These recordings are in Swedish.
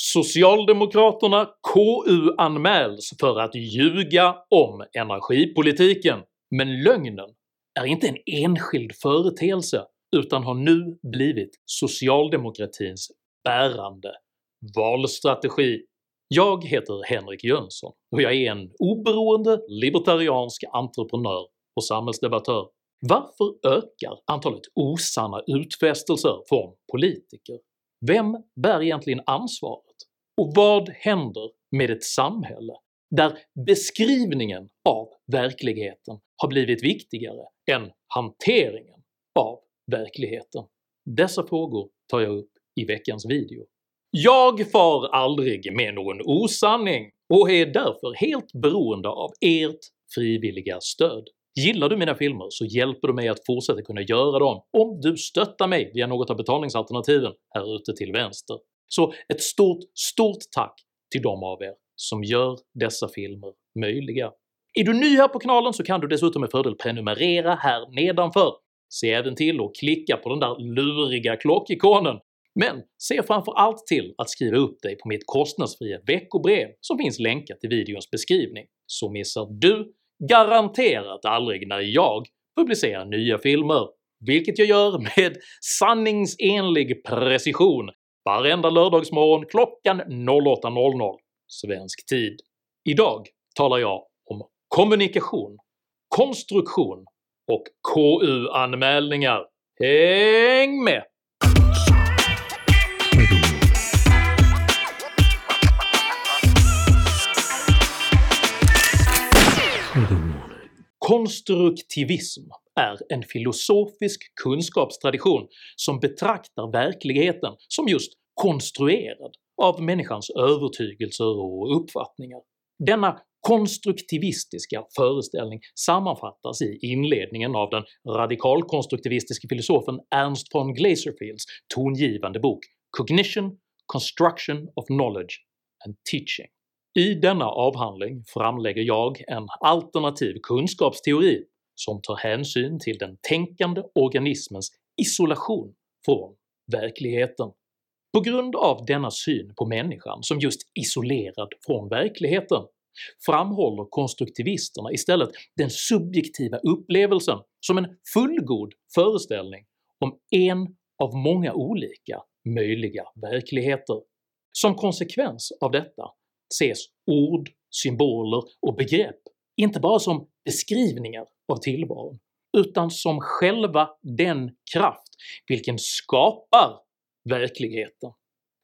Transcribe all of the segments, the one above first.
Socialdemokraterna KU-anmäls för att ljuga om energipolitiken, men lögnen är inte en enskild företeelse utan har nu blivit socialdemokratins bärande valstrategi. Jag heter Henrik Jönsson och jag är en oberoende libertariansk entreprenör och samhällsdebattör. Varför ökar antalet osanna utfästelser från politiker? Vem bär egentligen ansvaret? Och vad händer med ett samhälle där beskrivningen av verkligheten har blivit viktigare än hanteringen av verkligheten? Dessa frågor tar jag upp i veckans video. Jag far aldrig med någon osanning och är därför helt beroende av ert frivilliga stöd. Gillar du mina filmer så hjälper du mig att fortsätta kunna göra dem om du stöttar mig via något av betalningsalternativen här ute till vänster. Så ett stort, stort tack till de av er som gör dessa filmer möjliga. Är du ny här på kanalen så kan du dessutom med fördel prenumerera här nedanför. Se även till att klicka på den där luriga klockikonen men se framför allt till att skriva upp dig på mitt kostnadsfria veckobrev som finns länkat i videons beskrivning, så missar du garanterat aldrig när jag publicerar nya filmer, vilket jag gör med sanningsenlig precision varenda lördagsmorgon klockan 08.00 svensk tid. Idag talar jag om kommunikation, konstruktion och KU-anmälningar. Häng med! Konstruktivism är en filosofisk kunskapstradition som betraktar verkligheten som just konstruerad av människans övertygelser och uppfattningar. Denna konstruktivistiska föreställning sammanfattas i inledningen av den radikalkonstruktivistiske filosofen Ernst von Glaserfields tongivande bok “Cognition, Construction of Knowledge and Teaching”. I denna avhandling framlägger jag en alternativ kunskapsteori som tar hänsyn till den tänkande organismens isolation från verkligheten. På grund av denna syn på människan som just isolerad från verkligheten framhåller konstruktivisterna istället den subjektiva upplevelsen som en fullgod föreställning om en av många olika möjliga verkligheter. Som konsekvens av detta ses ord, symboler och begrepp inte bara som beskrivningar av tillvaron utan som själva den kraft vilken skapar verkligheten.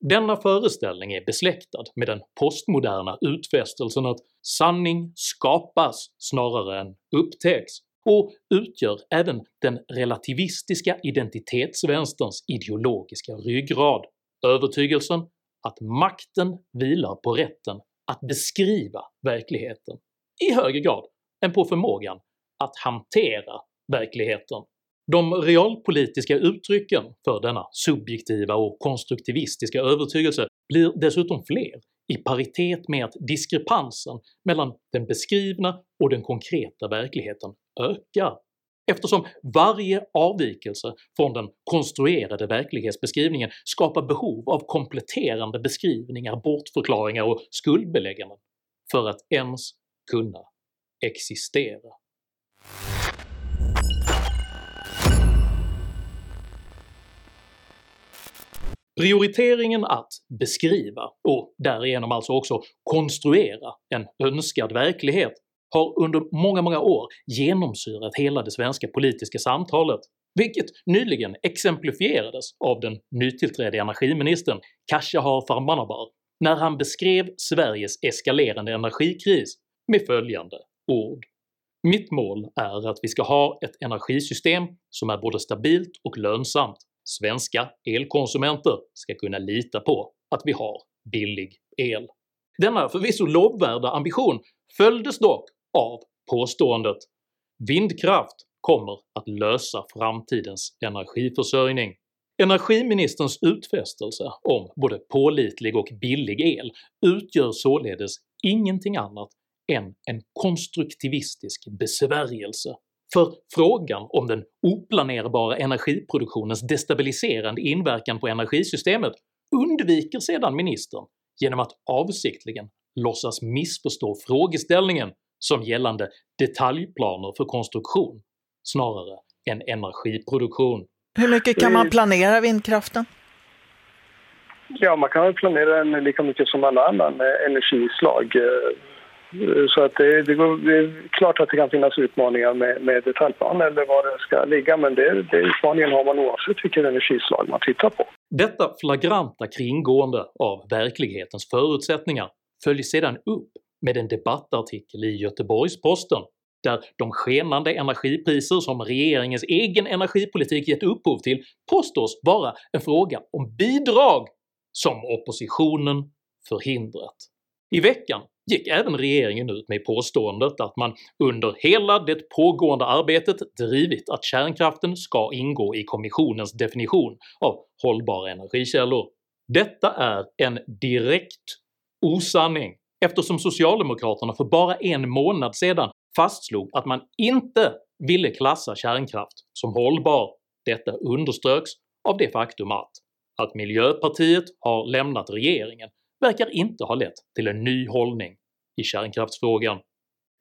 Denna föreställning är besläktad med den postmoderna utfästelsen att sanning skapas snarare än upptäcks och utgör även den relativistiska identitetsvänsterns ideologiska ryggrad, övertygelsen att makten vilar på rätten att beskriva verkligheten i högre grad än på förmågan att hantera verkligheten. De realpolitiska uttrycken för denna subjektiva och konstruktivistiska övertygelse blir dessutom fler i paritet med att diskrepansen mellan den beskrivna och den konkreta verkligheten ökar eftersom varje avvikelse från den konstruerade verklighetsbeskrivningen skapar behov av kompletterande beskrivningar, bortförklaringar och skuldbelägganden för att ens kunna existera. Prioriteringen att beskriva, och därigenom alltså också konstruera, en önskad verklighet har under många, många år genomsyrat hela det svenska politiska samtalet, vilket nyligen exemplifierades av den nytillträdde energiministern Khashayar Farmanbar när han beskrev Sveriges eskalerande energikris med följande ord “Mitt mål är att vi ska ha ett energisystem som är både stabilt och lönsamt. Svenska elkonsumenter ska kunna lita på att vi har billig el.” Denna förvisso lovvärda ambition följdes dock av påståendet. “Vindkraft kommer att lösa framtidens energiförsörjning”. Energiministerns utfästelse om både pålitlig och billig el utgör således ingenting annat än en konstruktivistisk besvärjelse, för frågan om den oplanerbara energiproduktionens destabiliserande inverkan på energisystemet undviker sedan ministern genom att avsiktligen låtsas missförstå frågeställningen som gällande detaljplaner för konstruktion snarare än energiproduktion. Hur mycket kan man planera vindkraften? Ja, man kan planera den lika mycket som alla andra energislag. Så att det, det, går, det, är klart att det kan finnas utmaningar med, med detaljplan eller var det ska ligga men det, det utmaningen har man oavsett vilket energislag man tittar på. Detta flagranta kringgående av verklighetens förutsättningar följs sedan upp med en debattartikel i Göteborgs-Posten där de skenande energipriser som regeringens egen energipolitik gett upphov till påstås vara en fråga om bidrag som oppositionen förhindrat. I veckan gick även regeringen ut med påståendet att man under hela det pågående arbetet drivit att kärnkraften ska ingå i kommissionens definition av hållbara energikällor. Detta är en direkt osanning eftersom socialdemokraterna för bara en månad sedan fastslog att man inte ville klassa kärnkraft som hållbar. Detta underströks av det faktum att att Miljöpartiet har lämnat regeringen verkar inte ha lett till en ny hållning i kärnkraftsfrågan.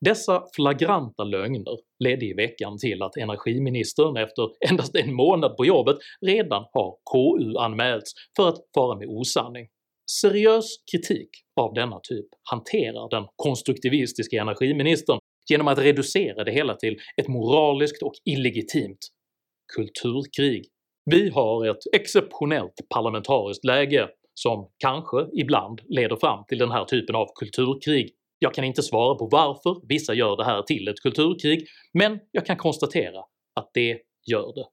Dessa flagranta lögner ledde i veckan till att energiministern efter endast en månad på jobbet redan har KU-anmälts för att fara med osanning. Seriös kritik av denna typ hanterar den konstruktivistiska energiministern genom att reducera det hela till ett moraliskt och illegitimt kulturkrig. Vi har ett exceptionellt parlamentariskt läge som kanske ibland leder fram till den här typen av kulturkrig. Jag kan inte svara på varför vissa gör det här till ett kulturkrig, men jag kan konstatera att det gör det.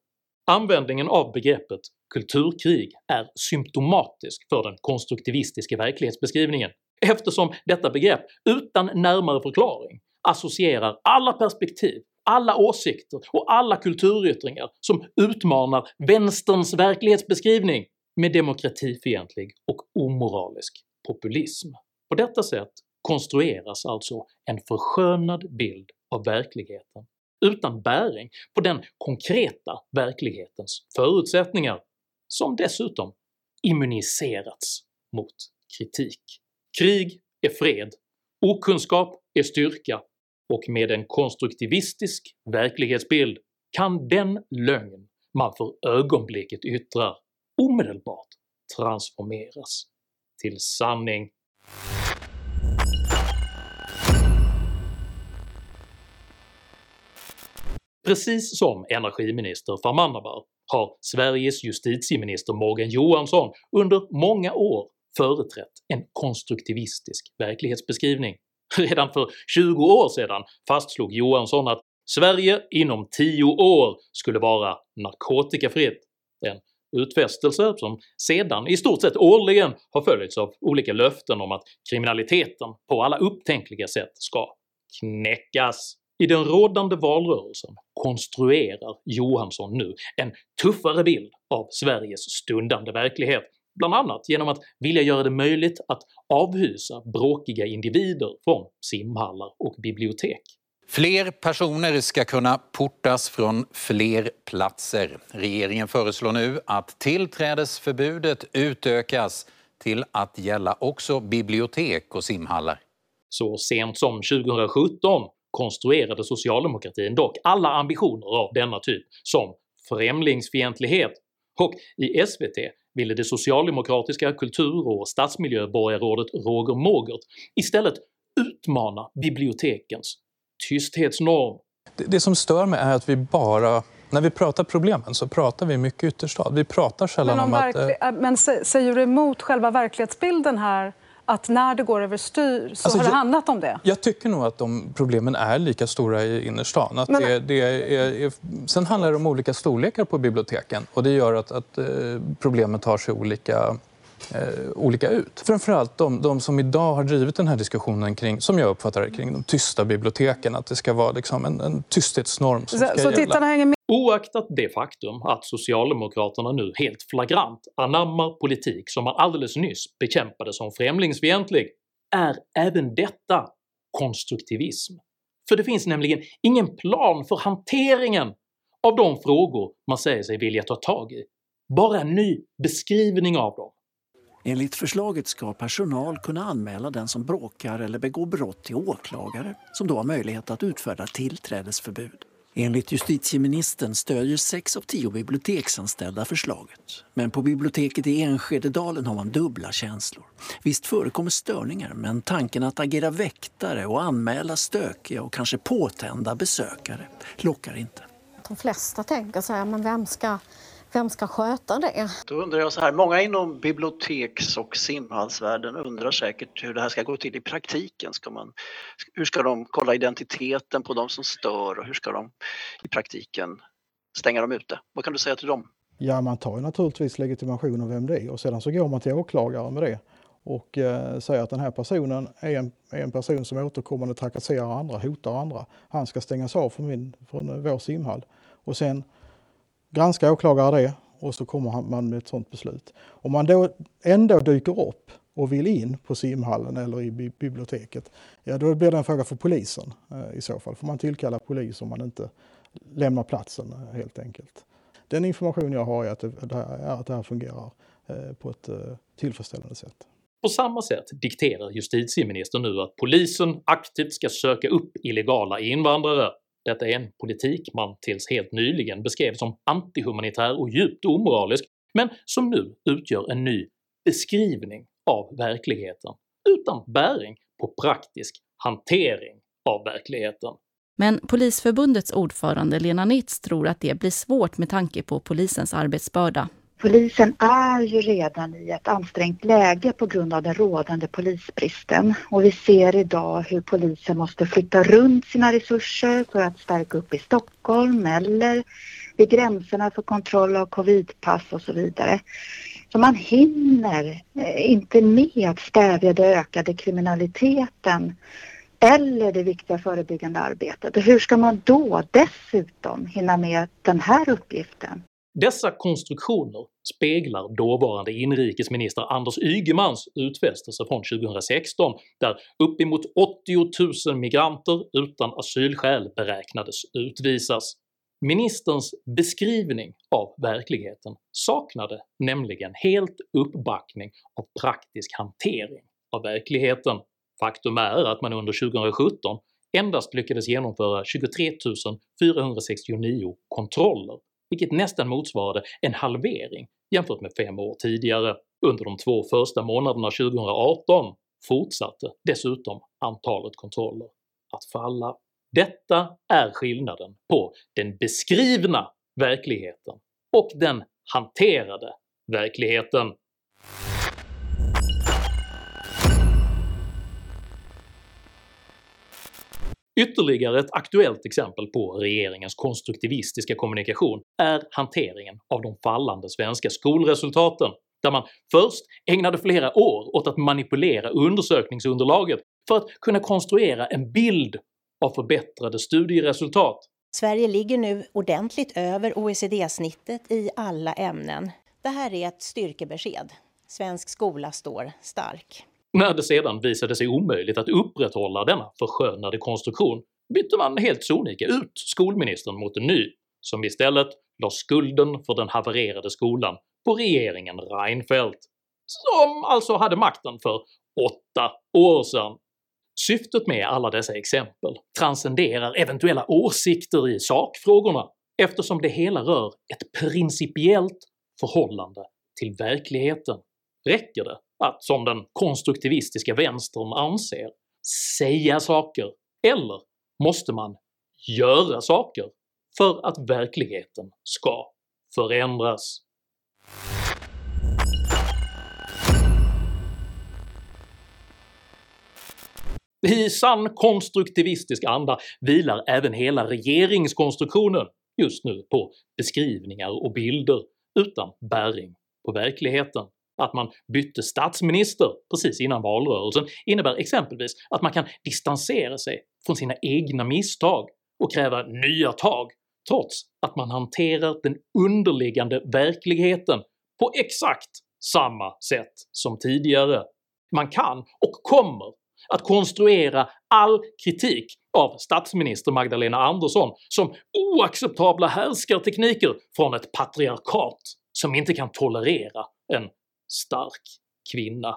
Användningen av begreppet kulturkrig är symptomatisk för den konstruktivistiska verklighetsbeskrivningen eftersom detta begrepp utan närmare förklaring associerar alla perspektiv, alla åsikter och alla kulturyttringar som utmanar vänsterns verklighetsbeskrivning med demokratifientlig och omoralisk populism. På detta sätt konstrueras alltså en förskönad bild av verkligheten utan bäring på den konkreta verklighetens förutsättningar, som dessutom immuniserats mot kritik. Krig är fred, okunskap är styrka och med en konstruktivistisk verklighetsbild kan den lögn man för ögonblicket yttrar omedelbart transformeras till sanning. Precis som energiminister Farmanabar har Sveriges justitieminister Morgan Johansson under många år företrätt en konstruktivistisk verklighetsbeskrivning. Redan för 20 år sedan fastslog Johansson att Sverige inom 10 år skulle vara narkotikafritt, en utfästelse som sedan i stort sett årligen har följts av olika löften om att kriminaliteten på alla upptänkliga sätt ska knäckas. I den rådande valrörelsen konstruerar Johansson nu en tuffare bild av Sveriges stundande verklighet, bland annat genom att vilja göra det möjligt att avhysa bråkiga individer från simhallar och bibliotek. Fler personer ska kunna portas från fler platser. Regeringen föreslår nu att tillträdesförbudet utökas till att gälla också bibliotek och simhallar. Så sent som 2017 konstruerade socialdemokratin dock alla ambitioner av denna typ som främlingsfientlighet, och i SVT ville det socialdemokratiska kultur och stadsmiljöborgarrådet Roger Mågert istället utmana bibliotekens tysthetsnorm. Det, det som stör mig är att vi bara när vi pratar problemen så pratar vi mycket ytterstad. Vi pratar sällan men om, om att... Äh, men säger du emot själva verklighetsbilden här? Att när det går överstyr så alltså, har det jag, handlat om det? Jag tycker nog att de problemen är lika stora i innerstan. Att men... det, det är, är, sen handlar det om olika storlekar på biblioteken och det gör att, att eh, problemen tar sig olika eh, olika ut. Framförallt de, de som idag har drivit den här diskussionen kring, som jag uppfattar det, kring de tysta biblioteken. Att det ska vara liksom en, en tysthetsnorm som så, ska så gälla. Tittarna hänger med. Oaktat det faktum att socialdemokraterna nu helt flagrant anammar politik som man alldeles nyss bekämpade som främlingsfientlig är även detta konstruktivism. För det finns nämligen ingen plan för hanteringen av de frågor man säger sig vilja ta tag i, bara en ny beskrivning av dem. Enligt förslaget ska personal kunna anmäla den som bråkar eller begår brott till åklagare som då har möjlighet att utfärda tillträdesförbud. Enligt justitieministern stödjer sex av tio biblioteksanställda förslaget. Men på biblioteket i Enskededalen har man dubbla känslor. Visst förekommer störningar, men tanken att agera väktare och anmäla stökiga och kanske påtända besökare lockar inte. De flesta tänker så här, men vem ska vem ska sköta det? Då undrar jag så här, många inom biblioteks och simhallsvärlden undrar säkert hur det här ska gå till i praktiken. Ska man, hur ska de kolla identiteten på de som stör och hur ska de i praktiken stänga dem ute? Vad kan du säga till dem? Ja, man tar ju naturligtvis legitimation av vem det är och sedan så går man till åklagare med det och eh, säger att den här personen är en, är en person som återkommande trakasserar andra, hotar andra. Han ska stängas av från, min, från vår simhall. Och sen granskar åklagare det och så kommer man med ett sådant beslut. Om man då ändå dyker upp och vill in på simhallen eller i biblioteket, ja då blir det en fråga för polisen eh, i så fall. Får man tillkalla polis om man inte lämnar platsen eh, helt enkelt. Den information jag har är att det, är att det här fungerar eh, på ett eh, tillfredsställande sätt. På samma sätt dikterar justitieministern nu att polisen aktivt ska söka upp illegala invandrare detta är en politik man tills helt nyligen beskrev som antihumanitär och djupt omoralisk, men som nu utgör en ny beskrivning av verkligheten utan bäring på praktisk hantering av verkligheten. Men Polisförbundets ordförande Lena Nitz tror att det blir svårt med tanke på polisens arbetsbörda. Polisen är ju redan i ett ansträngt läge på grund av den rådande polisbristen och vi ser idag hur polisen måste flytta runt sina resurser för att stärka upp i Stockholm eller vid gränserna för kontroll av covidpass och så vidare. Så man hinner eh, inte med att stävja den ökade kriminaliteten eller det viktiga förebyggande arbetet. Och hur ska man då dessutom hinna med den här uppgiften? Dessa konstruktioner speglar dåvarande inrikesminister Anders Ygemans utfästelse från 2016 där uppemot 80 000 migranter utan asylskäl beräknades utvisas. Ministerns beskrivning av verkligheten saknade nämligen helt uppbackning av praktisk hantering av verkligheten. Faktum är att man under 2017 endast lyckades genomföra 23 469 kontroller vilket nästan motsvarade en halvering jämfört med fem år tidigare. Under de två första månaderna 2018 fortsatte dessutom antalet kontroller att falla. Detta är skillnaden på den beskrivna verkligheten och den hanterade verkligheten. Ytterligare ett aktuellt exempel på regeringens konstruktivistiska kommunikation är hanteringen av de fallande svenska skolresultaten, där man först ägnade flera år åt att manipulera undersökningsunderlaget för att kunna konstruera en bild av förbättrade studieresultat. Sverige ligger nu ordentligt över OECD-snittet i alla ämnen. Det här är ett styrkebesked. Svensk skola står stark. När det sedan visade sig omöjligt att upprätthålla denna förskönade konstruktion bytte man helt sonika ut skolministern mot en ny, som istället la skulden för den havererade skolan på regeringen Reinfeldt, som alltså hade makten för åtta år sedan. Syftet med alla dessa exempel transcenderar eventuella åsikter i sakfrågorna eftersom det hela rör ett principiellt förhållande till verkligheten. Räcker det att, som den konstruktivistiska vänstern anser, säga saker, eller måste man göra saker för att verkligheten ska förändras? I sann konstruktivistisk anda vilar även hela regeringskonstruktionen just nu på beskrivningar och bilder utan bäring på verkligheten. Att man bytte statsminister precis innan valrörelsen innebär exempelvis att man kan distansera sig från sina egna misstag och kräva nya tag trots att man hanterar den underliggande verkligheten på exakt samma sätt som tidigare. Man kan och kommer att konstruera all kritik av statsminister Magdalena Andersson som oacceptabla härskartekniker från ett patriarkat som inte kan tolerera en stark kvinna.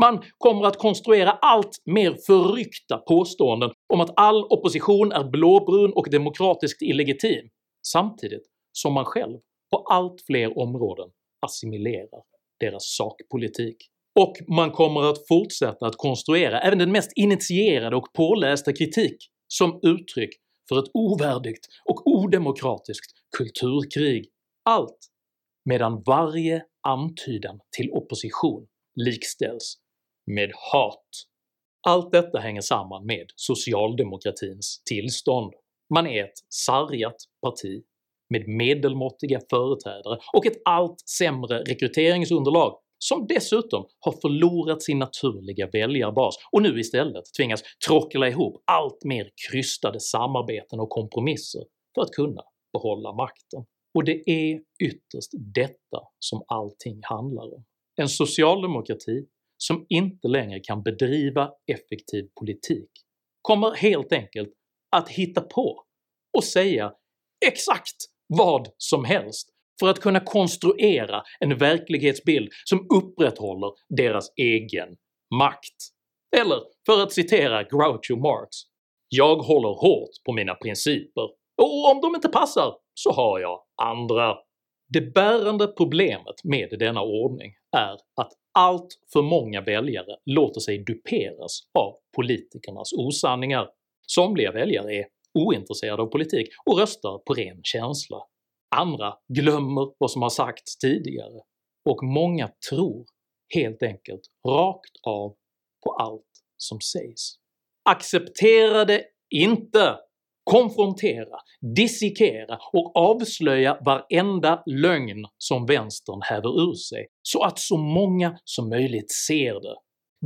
Man kommer att konstruera allt mer förryckta påståenden om att all opposition är blåbrun och demokratiskt illegitim, samtidigt som man själv på allt fler områden assimilerar deras sakpolitik. Och man kommer att fortsätta att konstruera även den mest initierade och pålästa kritik som uttryck för ett ovärdigt och odemokratiskt kulturkrig. Allt medan varje antydan till opposition likställs med hat. Allt detta hänger samman med socialdemokratins tillstånd. Man är ett sargat parti med medelmåttiga företrädare och ett allt sämre rekryteringsunderlag som dessutom har förlorat sin naturliga väljarbas och nu istället tvingas tråckla ihop allt mer krystade samarbeten och kompromisser för att kunna behålla makten. Och det är ytterst detta som allting handlar om. En socialdemokrati som inte längre kan bedriva effektiv politik kommer helt enkelt att hitta på och säga exakt vad som helst för att kunna konstruera en verklighetsbild som upprätthåller deras egen makt. Eller för att citera Groucho Marx “Jag håller hårt på mina principer och om de inte passar så har jag andra”. Det bärande problemet med denna ordning är att allt för många väljare låter sig duperas av politikernas osanningar. Somliga väljare är ointresserade av politik och röstar på ren känsla. Andra glömmer vad som har sagts tidigare, och många tror helt enkelt rakt av på allt som sägs. Acceptera det inte! Konfrontera, dissekera och avslöja varenda lögn som vänstern häver ur sig så att så många som möjligt ser det.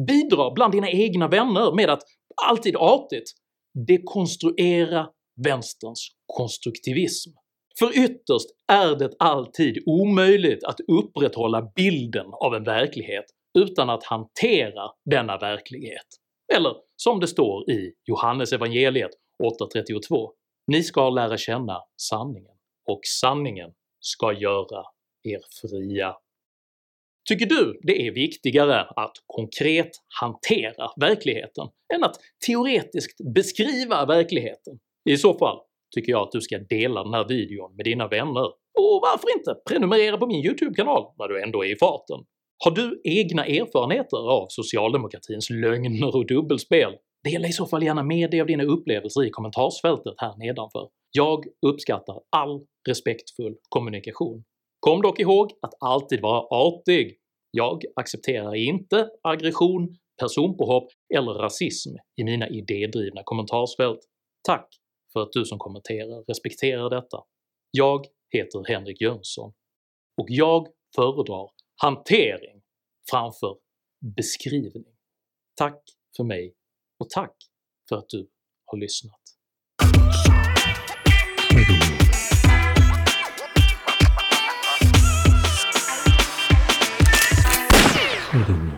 Bidra bland dina egna vänner med att, alltid artigt, dekonstruera vänsterns konstruktivism. För ytterst är det alltid omöjligt att upprätthålla bilden av en verklighet utan att hantera denna verklighet. Eller som det står i Johannesevangeliet 8.32 “Ni ska lära känna sanningen, och sanningen ska göra er fria”. Tycker du det är viktigare att konkret hantera verkligheten än att teoretiskt beskriva verkligheten? I så fall tycker jag att du ska dela den här videon med dina vänner, och varför inte prenumerera på min YouTube-kanal när du ändå är i farten? Har du egna erfarenheter av socialdemokratins lögner och dubbelspel? Dela i så fall gärna med dig av dina upplevelser i kommentarsfältet här nedanför. Jag uppskattar all respektfull kommunikation. Kom dock ihåg att alltid vara artig. Jag accepterar inte aggression, personpåhopp eller rasism i mina idédrivna kommentarsfält. Tack för att du som kommenterar respekterar detta. Jag heter Henrik Jönsson, och jag föredrar hantering framför beskrivning. Tack för mig och tack för att du har lyssnat. Mm.